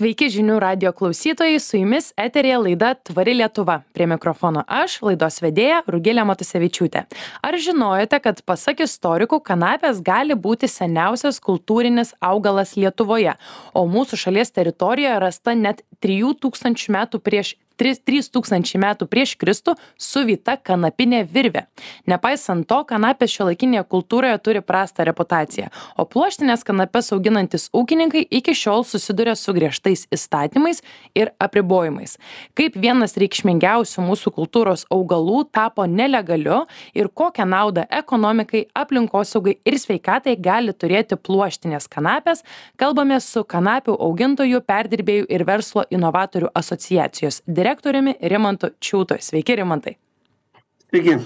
Sveiki žinių radio klausytojai, su jumis eterija laida Tvari Lietuva. Prie mikrofono aš, laidos vedėja Rugilė Matusevičiūtė. Ar žinojote, kad pasak istorikų, kanapės gali būti seniausias kultūrinis augalas Lietuvoje, o mūsų šalies teritorijoje rasta net 3000 metų prieš tris trys tūkstančiai metų prieš kristų suvyta kanapinė virvė. Nepaisant to kanapės šiuolaikinėje kultūroje turi prastą reputaciją o pluoštines kanapes auginantys ūkininkai iki šiol susiduria su griežtais įstatymais ir apribojimais. Kaip vienas reikšmingiausių mūsų kultūros augalų tapo nelegaliu ir kokią naudą ekonomikai aplinkosaugai ir sveikatai gali turėti pluoštinės kanapės kalbamės su kanapių augintojų perdirbėjų ir verslo inovatorių asociacijos direktoriumi direktoriumi Rimantu Čiūtu. Sveiki, Rimantai. Sveiki.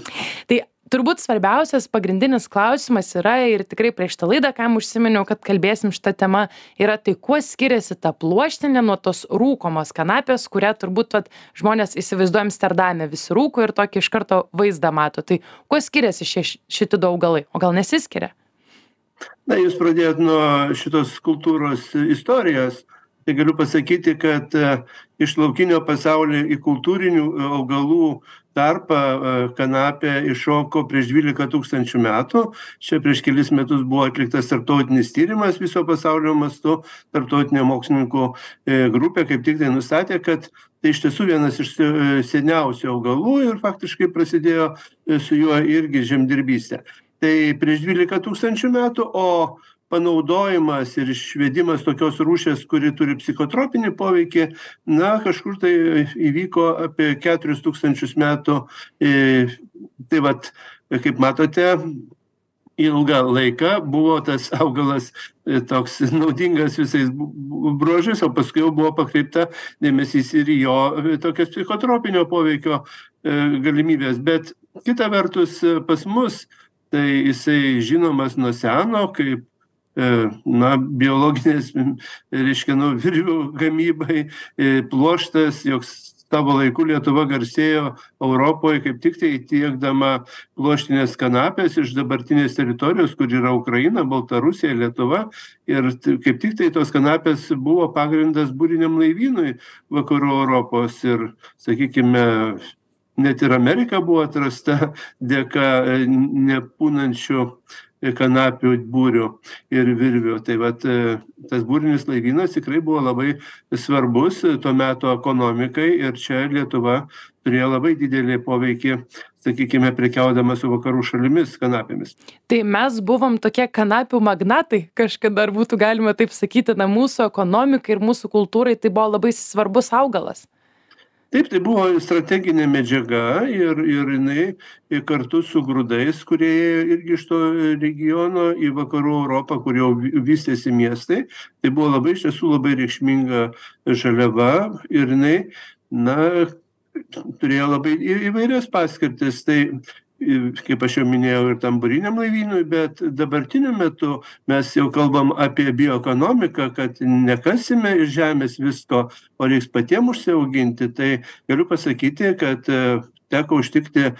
Tai turbūt svarbiausias pagrindinis klausimas yra ir tikrai prieš tą laidą, kam užsiminiau, kad kalbėsim šitą temą, yra tai, kuo skiriasi ta pluoštinė nuo tos rūkomos kanapės, kurią turbūt vat, žmonės įsivaizduoja Amsterdame, visi rūko ir tokį iš karto vaizdą mato. Tai kuo skiriasi šie, šitie du augalai, o gal nesiskiria? Na, jūs pradėjot nuo šitos kultūros istorijos tai galiu pasakyti kad e, iš laukinio pasaulio į kultūrinių e, augalų tarpą e, kanapė iššoko prieš dvylika tūkstančių metų. Čia prieš kelis metus buvo atliktas tarptautinis tyrimas viso pasaulio mastu. Tarptautinė mokslininkų grupė kaip tik tai nustatė kad tai iš tiesų vienas iš seniausių augalų ir faktiškai prasidėjo su juo irgi žemdirbystė. Tai prieš dvylika tūkstančių metų o panaudojimas ir išvedimas tokios rūšies kuri turi psichotropinį poveikį na kažkur tai įvyko apie keturis tūkstančius metų i tai vat kaip matote ilgą laiką buvo tas augalas toks naudingas visais bruožais o paskui jau buvo pakreipta dėmesys ir į jo tokias psichotropinio poveikio galimybes bet kita vertus pas mus tai jisai žinomas nuo seno kaip E, na biologinės reiškia nu virvių gamybai e, pluoštas jog savo laiku lietuva garsėjo europoj kaip tiktai tiekdama pluoštines kanapes iš dabartinės teritorijos kur yra ukraina baltarusija lietuva. Ir kaip tiktai tos kanapės buvo pagrindas būriniam laivynui vakarų europos. Ir sakykime net ir amerika buvo atrasta dėka e, nepūnančių kanapių būrių ir virvių. Tai vat e, tas būrinis laivynas tikrai buvo labai svarbus to meto ekonomikai ir čia lietuva turėjo labai didelį poveikį sakykime prekiaudama su vakarų šalimis kanapėmis. Tai mes buvom tokie kanapių magnatai kažkada ar būtų galima taip sakyti na mūsų ekonomikai ir mūsų kultūrai tai buvo labai svarbus augalas taip tai buvo strateginė medžiaga ir ir jinai kartu su grūdais kurie ėjo irgi iš to regiono į vakarų europą kur jau vystėsi miestai. Tai buvo labai iš tiesų labai reikšminga žaliava ir jinai na turėjo labai įvairias paskirtis. Tai kaip aš jau minėjau ir tam būriniam laivynui bet dabartiniu metu mes jau kalbam apie bioekonomiką kad nekasime iš žemės visko o reiks patiem užsiauginti. Tai galiu pasakyti kad teko užtikti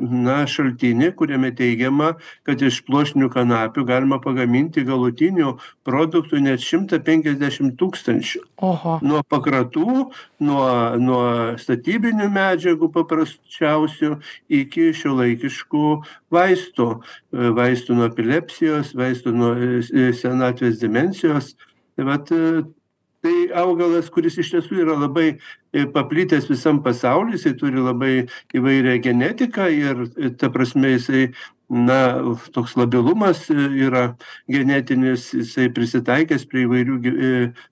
na šaltinį kuriame teigiama kad iš pluoštinių kanapių galima pagaminti galutinių produktų net šimtą penkiasdešim tūkstančių. Oho. Nuo pakratų nuo nuo statybinių medžiagų paprasčiausių iki šiuolaikiškų vaistų. Vaistų nuo epilepsijos vaistų nuo senatvės demencijos. Tai vat tai augalas kuris iš tiesų yra labai paplitęs visam pasauly jisai turi labai įvairią genetiką ir ta prasme jisai na toks labilumas yra genetinis jisai prisitaikęs prie įvairių gi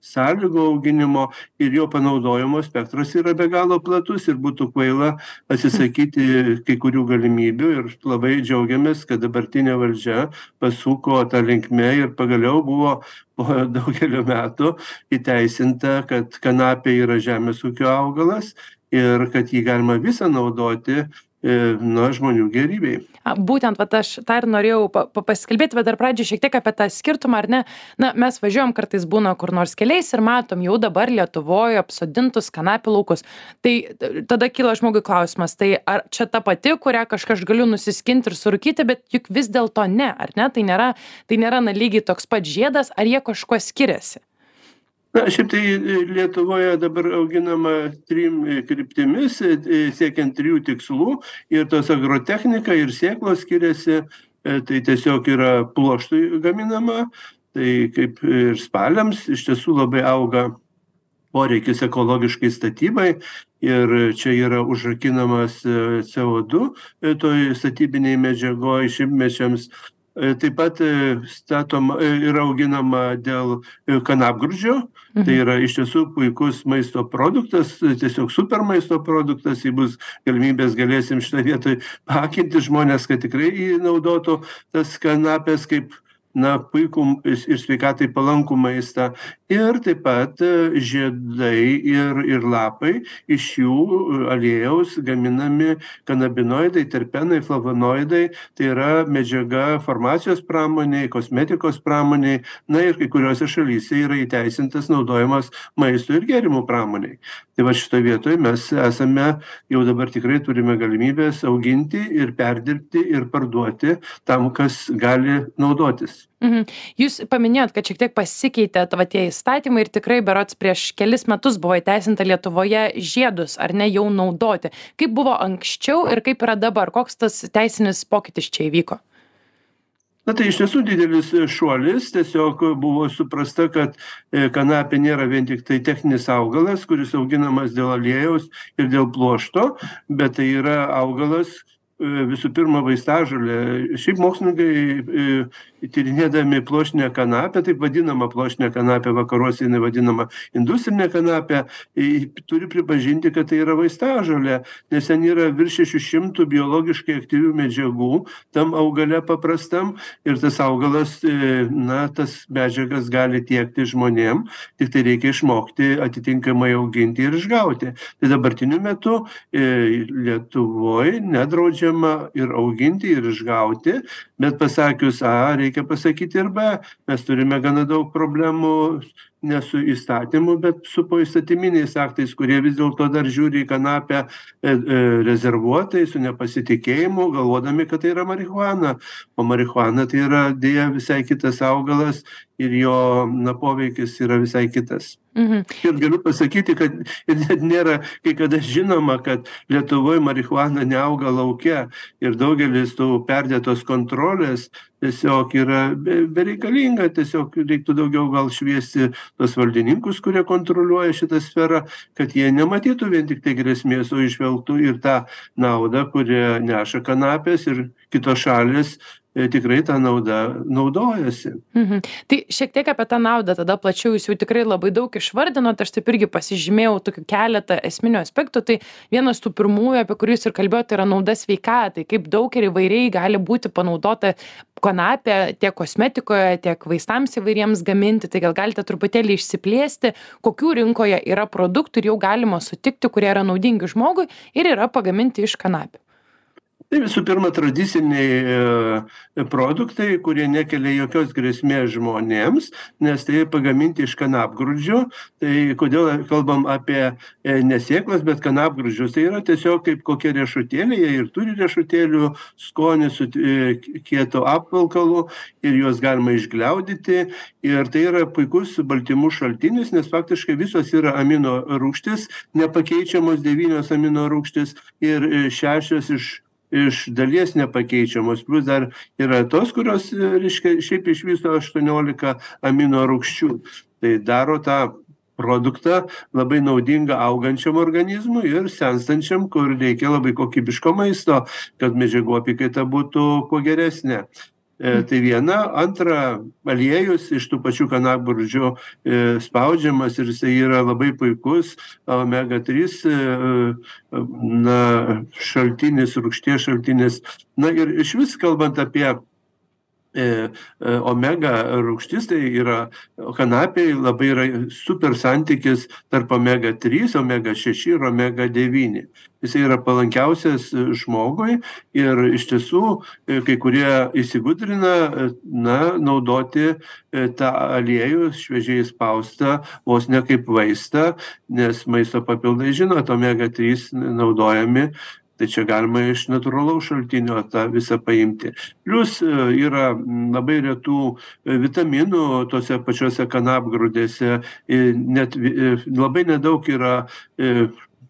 sąlygų auginimo ir jo panaudojimo spektras yra be galo platus ir būtų kvaila atsisakyti kai kurių galimybių ir labai džiaugiamės kad dabartinė valdžia pasuko ta linkme ir pagaliau buvo po daugelio metų įteisinta kad kanapė yra žemės ūkio augalas ir kad jį galima visą naudoti na žmonių gėrybei būtent vat aš tą ir norėjau pa pa pasikalbėti bet dar pradžiai šiek tiek apie tą skirtumą ar ne? Na mes važiuojam kartais būna kur nors keliais ir matom jau dabar lietuvoj apsodintus kanapių laukus. Tai tada kyla žmogui klausimas tai ar čia ta pati kurią kažką aš galiu nusiskint ir surūkyti bet juk vis dėlto ne ar ne? Tai nėra tai nėra na lygiai toks pat žiedas ar jie kažkuo skiriasi na šiaip tai lietuvoje dabar auginama trim kryptimis siekiant trijų tikslų. Ir tos agrotechnika ir sėklos skiriasi. Tai tiesiog yra pluoštui gaminama. Tai kaip ir spaliams iš tiesų labai auga poreikis ekologiškai statybai. Ir čia yra užrakinamas co2 toj statybinėj medžiagoj šimtmečiams taip pat statom ir auginama dėl kanapgrūdžio. Tai yra iš tiesų puikus maisto produktas tiesiog super maisto produktas. Jei bus galimybės galėsim šitoj vietoj paakinti žmones kad tikrai naudotų tas kanapes kaip na puikų ir sveikatai palankų maistą. Ir taip pat žiedai ir ir lapai iš jų aliejaus gaminami kanabinoidai terpenai flavonoidai. Tai yra medžiaga farmacijos pramonėj kosmetikos pramonėj na ir kai kuriose šalyse yra įteisintas naudojimas maisto ir gėrimų pramonėj tai va šitoj vietoj mes esame jau dabar tikrai turime galimybes auginti ir perdirbti ir parduoti tam kas gali naudotis. Mhm. Jūs paminėjot kad šiek tiek pasikeitė va tie įstatymai ir tikrai berods prieš kelis metus buvo įteisinta lietuvoje žiedus ar ne jau naudoti. Kaip buvo anksčiau ir kaip yra dabar? Koks tas teisinis pokytis čia įvyko na tai iš tiesų didelis šuolis tiesiog buvo suprasta kad kanapė nėra vien tiktai techninis augalas kuris auginamas dėl aliejaus ir dėl pluošto bet tai yra augalas visų pirma vaistažolė. Šiaip mokslininkai tyrinėdami pluoštinę kanapę taip vadinamą pluoštinę kanapę vakaruose jinai vadinama industrine kanape turi pripažinti kad tai yra vaistažolė nes ten yra virš šešių šimtų biologiškai aktyvių medžiagų tam augale paprastam ir tas augalas na tas medžiagas gali tiekti žmonėm tiktai reikia išmokti atitinkamai auginti ir išgauti. Tai dabartiniu metu lietuvoj nedraudžiama ir auginti ir išgauti bet pasakius a reikia pasakyti ir b. Mes turime gana daug problemų ne su įstatymu bet su poįstatyminiais aktais kurie vis dėlto dar žiūri į kanapę rezervuotai su nepasitikėjimu galvodami kad tai yra marihuana. O marihuana tai yra deja visai kitas augalas ir jo na poveikis yra visai kitas. Ir galiu pasakyti kad ir net nėra kai kada žinoma kad lietuvoj marihuana neauga lauke. Ir daugelis tų perdėtos kontrolės tiesiog yra be bereikalinga tiesiog reiktų daugiau gal šviesti tuos valdininkus kurie kontroliuoja šitą sferą kad jie nematytų vien tiktai grėsmės o įžvelgtų ir tą naudą kurią neša kanapės ir kitos šalys tikrai ta nauda naudojasi. Mhm. Tai šiek tiek apie tą naudą tada plačiau jūs jau tikrai labai daug išvardinot aš taip irgi pasižymėjau tokių keletą esminių aspektų. Tai vienas tų pirmųjų apie kurį jūs ir kalbėjot tai yra nauda sveikatai. Kaip daug ir įvairiai gali būti panaudota kanapė tiek kosmetikoje tiek vaistams įvairiems gaminti. Tai gal galite truputėlį išsiplėsti kokių rinkoje yra produktų ir jau galima sutikti kurie yra naudingi žmogui ir yra pagaminti iš kanapių tai visų pirma tradiciniai produktai kurie nekelia jokios grėsmės žmonėms nes tai pagaminti iš kanapgrūdžių tai kodėl kalbam apie ne sėklas bet kanapgrūdžius? Tai yra tiesiog kaip kokie riešutėliai jie ir turi riešutėlių skonį su kietu apvalkalu ir juos galima išgliaudyti. Ir tai yra puikus baltymų šaltinis nes faktiškai visos yra amino rūgštys nepakeičiamos devynios amino rūgštys ir šešios iš iš dalies nepakeičiamos plius dar yra tos kurios reiškia šiaip iš viso aštuoniolika amino rūgščių. Tai daro tą produktą labai naudingą augančiam organizmui ir senstančiam kur reikia labai kokybiško maisto kad medžiagų apykaita būtų kuo geresnė tai viena antra aliejus iš tų pačių kanapgrūdžių spaudžiamas ir jisai yra labai puikus. Omega trys na šaltinis rūgšties šaltinis. Na ir išvis kalbant apie omega rūgštis tai yra kanapėj labai yra super santykis tarp omega trys omega šeši ir omega devyni. Jisai yra palankiausias žmogui ir iš tiesų kai kurie įsigudrina na naudoti tą aliejų šviežiai išspaustą vos ne kaip vaistą nes maisto papildai žinot omega trys naudojami tai čia galima iš natūralaus šaltinio tą visą paimti. Plius yra labai retų vitaminų tose pačiose kanapgrūdėse. Ir net labai nedaug yra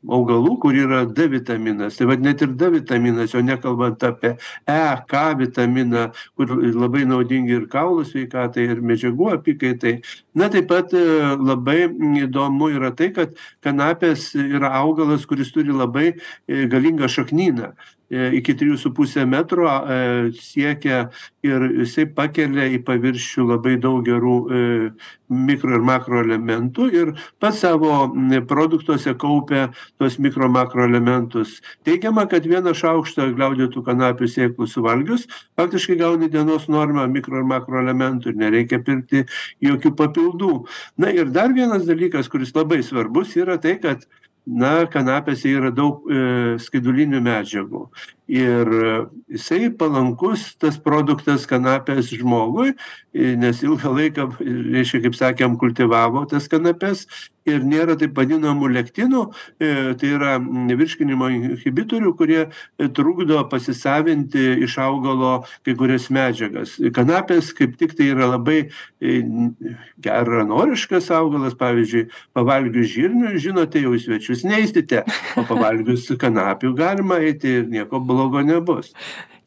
augalų kur yra d vitaminas. Tai vat net ir d vitaminas jau nekalbant apie e k vitaminą kur labai naudingi ir kaulų sveikatai ir medžiagų apykaitai. Na taip pat labai įdomu yra tai kad kanapės yra augalas kuris turi labai galingą šaknyną iki trijų su puse metro siekia ir jisai pakelia į paviršių labai daug gerų mikro ir makroelementų ir pats savo produktuose kaupia tuos mikro makroelementus teigiama kad vieną šaukštą gliaudytų kanapių sėklų suvalgius faktiškai gauni dienos normą mikro ir makroelementų ir nereikia pirkti jokių papildų. Na ir dar vienas dalykas kuris labai svarbus yra tai kad na kanapėse yra daug skaidulinių medžiagų. Ir jisai palankus tas produktas kanapės žmogui nes ilgą laiką reiškia kaip sakėm kultivavo tas kanapes ir nėra taip vadinamų lektinų tai yra virškinimo inhibitorių kurie trukdo pasisavinti iš augalo kai kurias medžiagas. Kanapės kaip tik tai yra labai geranoriškas augalas pavyzdžiui pavalgius žirnių žinote jau į svečius neisite o pavalgius kanapių galima eiti ir nieko blogo nebus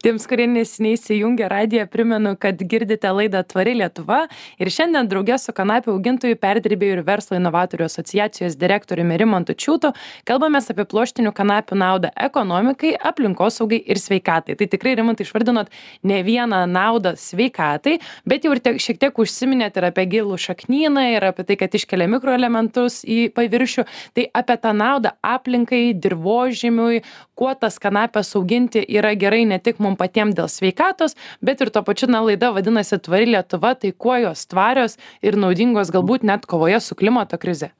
tiems kurie neseniai įsijungė radiją primenu kad girdite laidą tvari lietuva. Ir šiandien drauge su kanapių augintojų perdirbėjų ir verslo inovatorių asociacijos direktoriumi rimantu čiūtu kalbamės apie pluoštinių kanapių naudą ekonomikai aplinkosaugai ir sveikatai. Tai tikrai rimantai išvardinot ne vieną naudą sveikatai bet jau ir šiek tiek užsiminėt ir apie gilų šaknyną ir apie tai kad iškelia mikroelementus į paviršių. Tai apie tą naudą aplinkai dirvožemiui kuo tas kanapes auginti yra gerai ne tik mum mum patiem dėl sveikatos bet ir tuo pačiu na laida vadinasi tvari lietuva tai kuo jos tvarios ir naudingos galbūt net kovoje su klimato krize.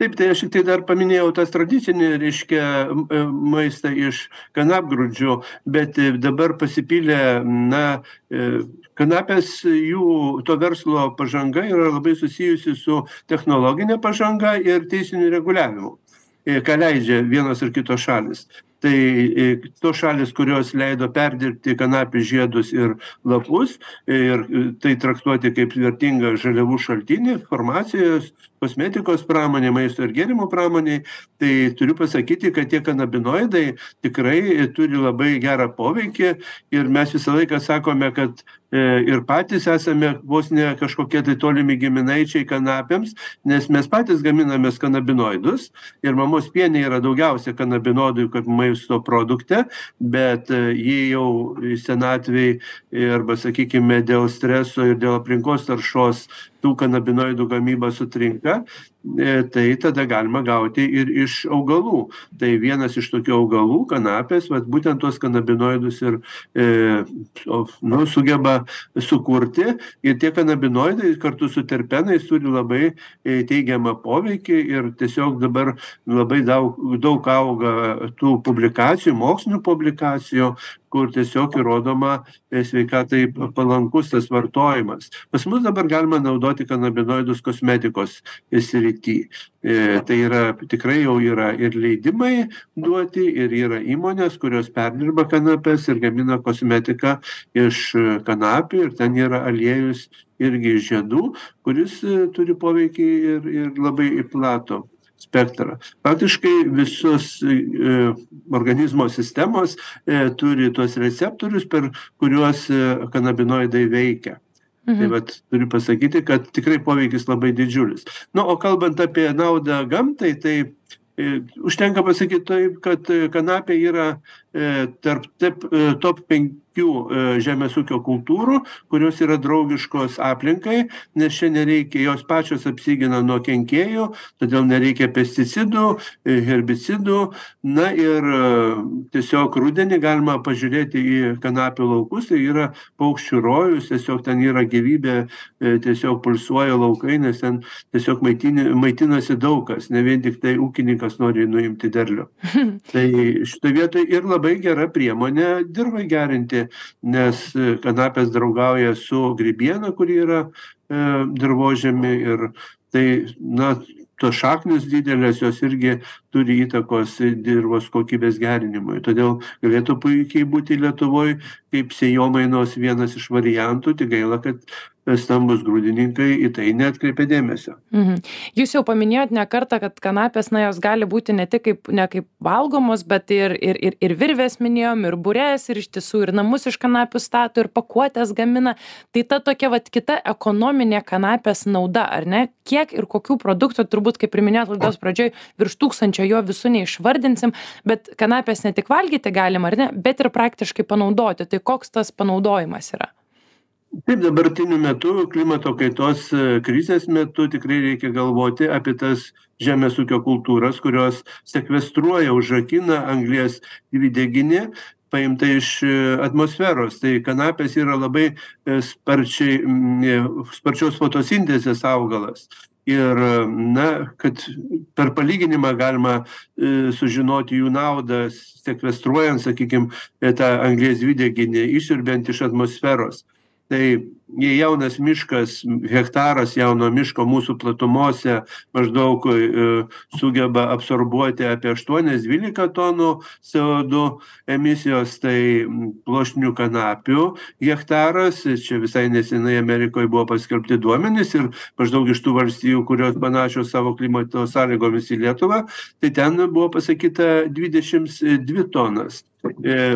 Taip tai aš tiktai dar paminėjau tas tradicinį reiškia maistą iš kanapgrūdžių bet dabar pasipylė na kanapės jų to verslo pažanga yra labai susijusi su technologine pažanga ir teisiniu reguliavimu ką leidžia vienos ir kitos šalys tai tos šalys kurios leido perdirbti kanapių žiedus ir lapus ir tai traktuoti kaip vertingą žaliavų šaltinį farmacijos kosmetikos pramonėj maisto ir gėrimų pramonėj tai turiu pasakyti kad tie kanabinoidai tikrai turi labai gerą poveikį ir mes visą laiką sakome kad ir patys esame vos ne kažkokie tai tolimi giminaičiai kanapėms nes mes patys gaminamės kanabinoidus ir mamos piene yra daugiausia kanabinoidų kaip maisto produkte bet jei jau senatvėj arba sakykime dėl streso ir dėl aplinkos taršos tų kanabinoidų gamyba sutrinka tai tada galima gauti ir iš augalų. Tai vienas iš tokių augalų kanapės vat būtent tuos kanabinoidus ir nu sugeba sukurti. Ir tie kanabinoidai kartu su terpenais turi labai teigiamą poveikį ir tiesiog dabar labai daug daug auga tų publikacijų mokslinių publikacijų kur tiesiog įrodoma sveikatai palankus tas vartojimas. Pas mus dabar galima naudoti kanabinoidus kosmetikos srity. Tai yra tikrai jau yra ir leidimai duoti ir yra įmonės kurios perdirba kanapes ir gamina kosmetiką iš kanapių ir ten yra aliejus irgi iš žiedų kuris turi poveikį ir ir labai platų spektrą. Faktiškai visos organizmo sistemos turi tuos receptorius per kuriuos kanabinoidai veikia. Tai vat turiu pasakyti kad tikrai poveikis labai didžiulis. Na o kalbant apie naudą gamtai tai užtenka pasakyt taip kad kanapė yra tarp taip top penkių žemės ūkio kultūrų kurios yra draugiškos aplinkai nes čia nereikia jos pačios apsigina nuo kenkėjų todėl nereikia pesticidų herbicidų. Na ir tiesiog rudenį galima pažiūrėti į kanapių laukus tai yra paukščių rojus tiesiog ten yra gyvybė tiesiog pulsuoja laukai nes ten tiesiog maitini maitinasi daug kas ne vien tiktai ūkininkas nori nuimti derlių. Tai šitoj vietoj ir labai gera priemonė dirvai gerinti nes kanapės draugauja su grybiena kuri yra dirvožemy ir tai na tos šaknys didelės jos irgi turi įtakos dirvos kokybės gerinimui. Todėl galėtų puikiai būti lietuvoj kaip sėjomainos vienas iš variantų. Tik gaila kad stambūs grūdininkai į tai neatkreipia dėmesio. Mhm. Jūs jau paminėjot ne kartą kad kanapės na jos gali būti ne tik kaip ne kaip valgomos bet ir ir ir ir virvės minėjom ir bures ir iš tiesų ir namus iš kanapių stato ir pakuotes gamina. Tai ta tokia vat kita ekonominė kanapės nauda ar ne? Kiek ir kokių produktų turbūt kaip ir minėjot laidos pradžioj virš tūkstančio jo visų neišvardinsim bet kanapes ne tik valgyti galima ar ne? Bet ir praktiškai panaudoti. Tai koks tas panaudojimas yra taip dabartiniu metu klimato kaitos e, krizės metu tikrai reikia galvoti apie tas žemės ūkio kultūras kurios sekvestruoja užrakina anglies dvideginį paimtą iš e, atmosferos. Tai kanapės yra labai e, sparčiai sparčios fotosintezės augalas. Ir na kad per palyginimą galima sužinoti jų naudą sekvestruojant sakykim tą anglies dvideginį išsiurbiant iš atmosferos tai jei jaunas miškas hektaras jauno miško mūsų platumose maždaug e, sugeba absorbuoti apie aštuonias dvylika tonų co du emisijos tai pluoštinių kanapių hektaras čia visai nesenai amerikoj buvo paskelbti duomenys ir maždaug iš tų valstijų kurios panašios savo klimato sąlygomis į lietuvą tai ten buvo pasakyta dvidešims dvi tonas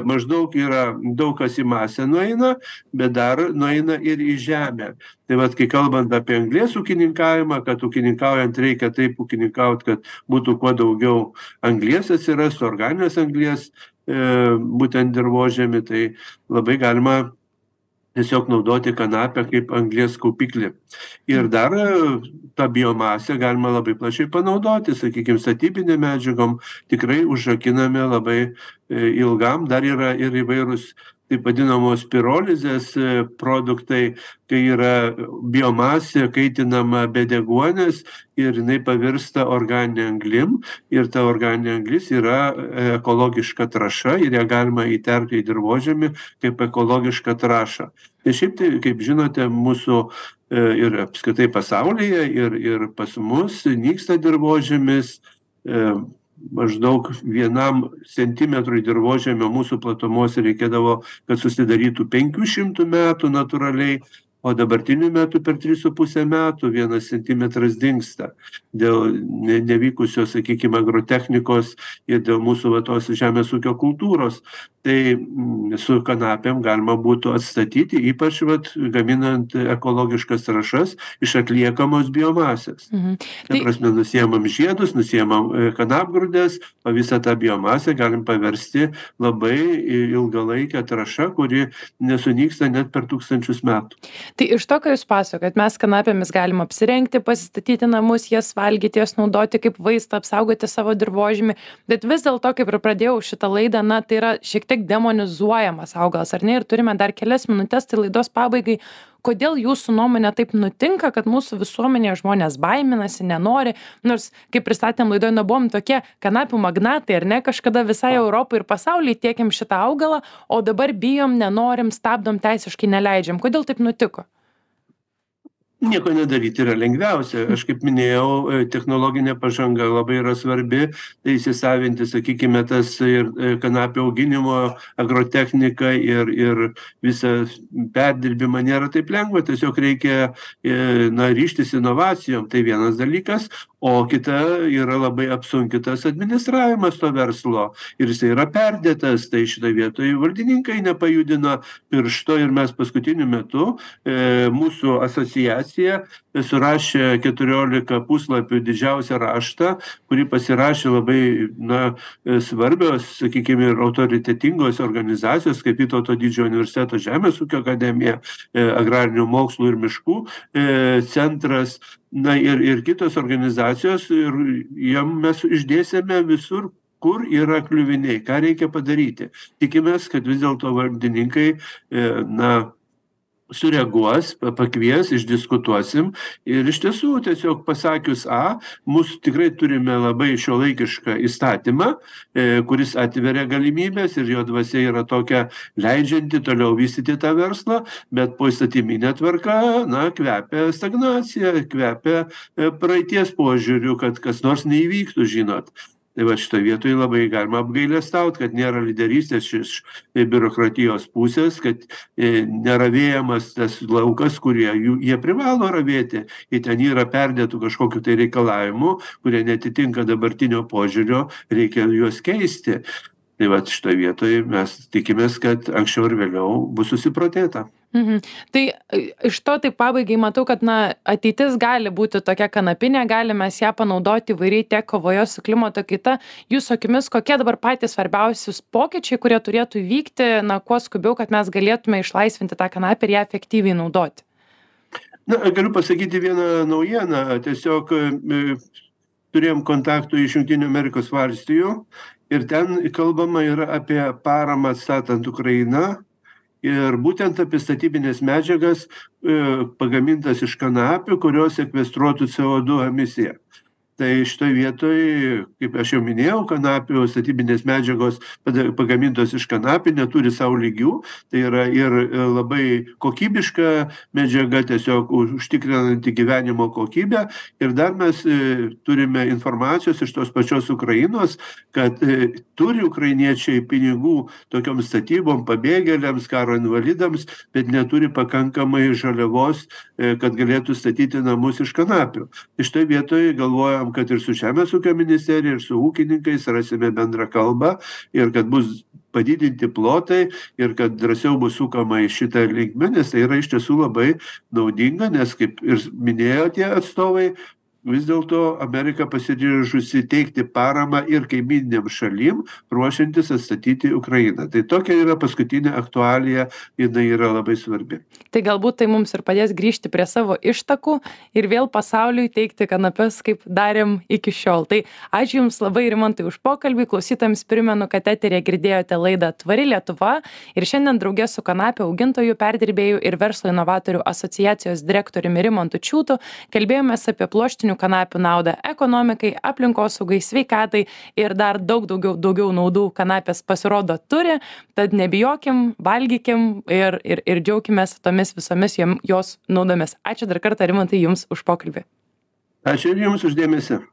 maždaug yra daug kas į masę nueina bet dar nueina ir į žemę. Tai vat kai kalbant apie anglies ūkininkavimą kad ūkininkaujant reikia taip ūkininkaut kad būtų kuo daugiau anglies atsirastų organinės anglies e, būtent dirvožemy tai labai galima tiesiog naudoti kanapę kaip anglies kaupiklį ir dar tą biomasę galima labai plačiai panaudoti sakykim statybinėm medžiagom. Tikrai užrakiname labai e, ilgam. Dar yra ir įvairūs taip vadinamos pirolizės e, produktai kai yra biomasė kaitinama be deguonies ir jinai pavirsta organine anglim ir ta organinė anglis yra e, ekologiška trąša ir ją galima įterpti į dirvožemį kaip ekologišką trąšą. Ir šiaip tai kaip žinote mūsų e, ir apskritai pasaulyje ir ir pas mus nyksta dirvožemis maždaug vienam centimetrui dirvožemio mūsų platumose reikėdavo kad susidarytų penkių šimtų metų natūraliai o dabartiniu metu per tris su puse metų vienas centimetras dingsta dėl ne nevykusios sakykim agrotechnikos ir dėl mūsų va tos žemės ūkio kultūros. Tai su kanapėm galima būtų atstatyti ypač vat gaminant ekologiškas trąšas iš atliekamos biomasės. Mhm. ta prasme nusiemam žiedus nusiemam e, kanapgrūdes o visą tą biomasę galim paversti labai ilgalaike trąša kuri nesunyksta net per tūkstančius metų tai iš to ką jūs pasakojat mes kanapėmis galim apsirengti pasistatyti namus jas valgyti jas naudoti kaip vaistą apsaugoti savo dirvožemį. Bet vis dėlto kaip ir pradėjau šitą laidą na tai yra šiek tiek demonizuojamas augalas ar ne? Ir turime dar kelias minutes tai laidos pabaigai kodėl jūsų nuomone taip nutinka kad mūsų visuomenėje žmonės baiminasi nenori? Nors kaip pristatėm laidoj na buvom tokie kanapių magnatai ar ne kažkada visai europai ir pasauliui tiekėm šitą augalą o dabar bijom nenorim stabdom teisiškai neleidžiam. Kodėl taip nutiko nieko nedaryt yra lengviausia. Aš kaip minėjau e, technologinė pažanga labai yra svarbi tai įsisavinti sakykime tas ir e, kanapių auginimo agrotechniką ir ir visą perdirbimą nėra taip lengva tiesiog reikia e, na ryžtis inovacijom. Tai vienas dalykas. O kita yra labai apsunkintas administravimas to verslo. Ir jisai yra perdėtas tai šitoj vietoj valdininkai nepajudino piršto. Ir mes paskutiniu metu e mūsų asociacija surašė keturiolika puslapių didžiausią raštą kurį pasirašė labai na svarbios sakykim ir autoritetingos organizacijos kaip vytauto didžiojo universiteto žemės ūkio akademija e agrarinių mokslų ir miškų e centras na ir ir kitos organizacijos ir jiem mes išdėstėme visur kur yra kliuviniai ką reikia padaryti. Tikimės kad vis dėlto valdininkai e na sureaguos pakvies išdiskutuosim. Ir iš tiesų tiesiog pasakius a mus tikrai turime labai šiuolaikišką įstatymą e kuris atveria galimybes ir jo dvasia yra tokia leidžianti toliau vystyti tą verslą bet poįstatymine tvarka na kvepia stagnacija kvepia e praeities požiūriu kad kas nors neįvyktų žinot tai vat šitoj vietoj labai galima apgailestaut kad nėra lyderystės iš biurokratijos pusės kad e neravėjamas tas laukas kurie jų jie privalo ravėti. I ten yra perdėtų kažkokių tai reikalavimų kurie neatitinka dabartinio požiūrio reikia juos keisti. Tai vat šitoj vietoj mes tikimės kad anksčiau ar vėliau bus susiprotėta mhm. Tai iš to taip pabaigai matau kad na ateitis gali būti tokia kanapinė galim mes ją panaudoti įvairiai tiek kovoje su klimato kaita. Jūsų akimis kokie dabar patys svarbiausius pokyčiai kurie turėtų įvykti na kuo skubiau kad mes galėtume išlaisvinti tą kanapę ir ją efektyviai naudoti? Na galiu pasakyti vieną naujieną. Tiesiog e turėjom kontaktų iš jungtinių amerikos valstijų ir ten kalbama yra apie paramą atstatant ukrainą ir būtent apie statybines medžiagas e pagamintas iš kanapių kurios sekvestruotų co du emisiją tai šitoj vietoj kaip aš jau minėjau kanapių statybinės medžiagos pada pagamintos iš kanapių neturi sau lygių. Tai yra ir labai kokybiška medžiaga tiesiog užtikrinanti gyvenimo kokybę. Ir dar mes e turime informacijos iš tos pačios ukrainos kad e turi ukrainiečiai pinigų tokiom statybom pabėgėliams karo invalidams bet neturi pakankamai žaliavos e kad galėtų statyti namus iš kanapių. Tai šitoj vietoj galvojam kad ir su žemės ūkio ministerija ir su ūkininkais rasime bendrą kalbą ir kad bus padidinti plotai ir kad drąsiau bus sukama į šitą linkmę nes tai yra iš tiesų labai naudinga nes kaip ir minėjo tie atstovai vis dėlto amerika pasiryžusi teikti paramą ir kaimyninėm šalim ruošiantis atstatyti ukrainą. Tai tokia yra paskutinė aktualija jinai yra labai svarbi. Tai galbūt tai mums ir padės grįžti prie savo ištakų ir vėl pasauliui teikti kanapes kaip darėm iki šiol. Tai ačiū jums labai rimantai už pokalbį. Klausytojams primenu kad eteryje girdėjote laidą tvari lietuva ir šiandien drauge su kanapių augintojų perdirbėjų ir verslo inovatorių asociacijos direktoriumi rimantu čiūtu kalbėjomės apie pluoštinių tradicinių kanapių naudą ekonomikai aplinkosaugai sveikatai ir dar daug daugiau daugiau naudų kanapės pasirodo turi. Tad nebijokim valgykim ir ir ir džiaukimės tomis visomis jom jos naudomis. Ačiū dar kartą rimantai jums už pokalbį. Ačiū ir jums už dėmesį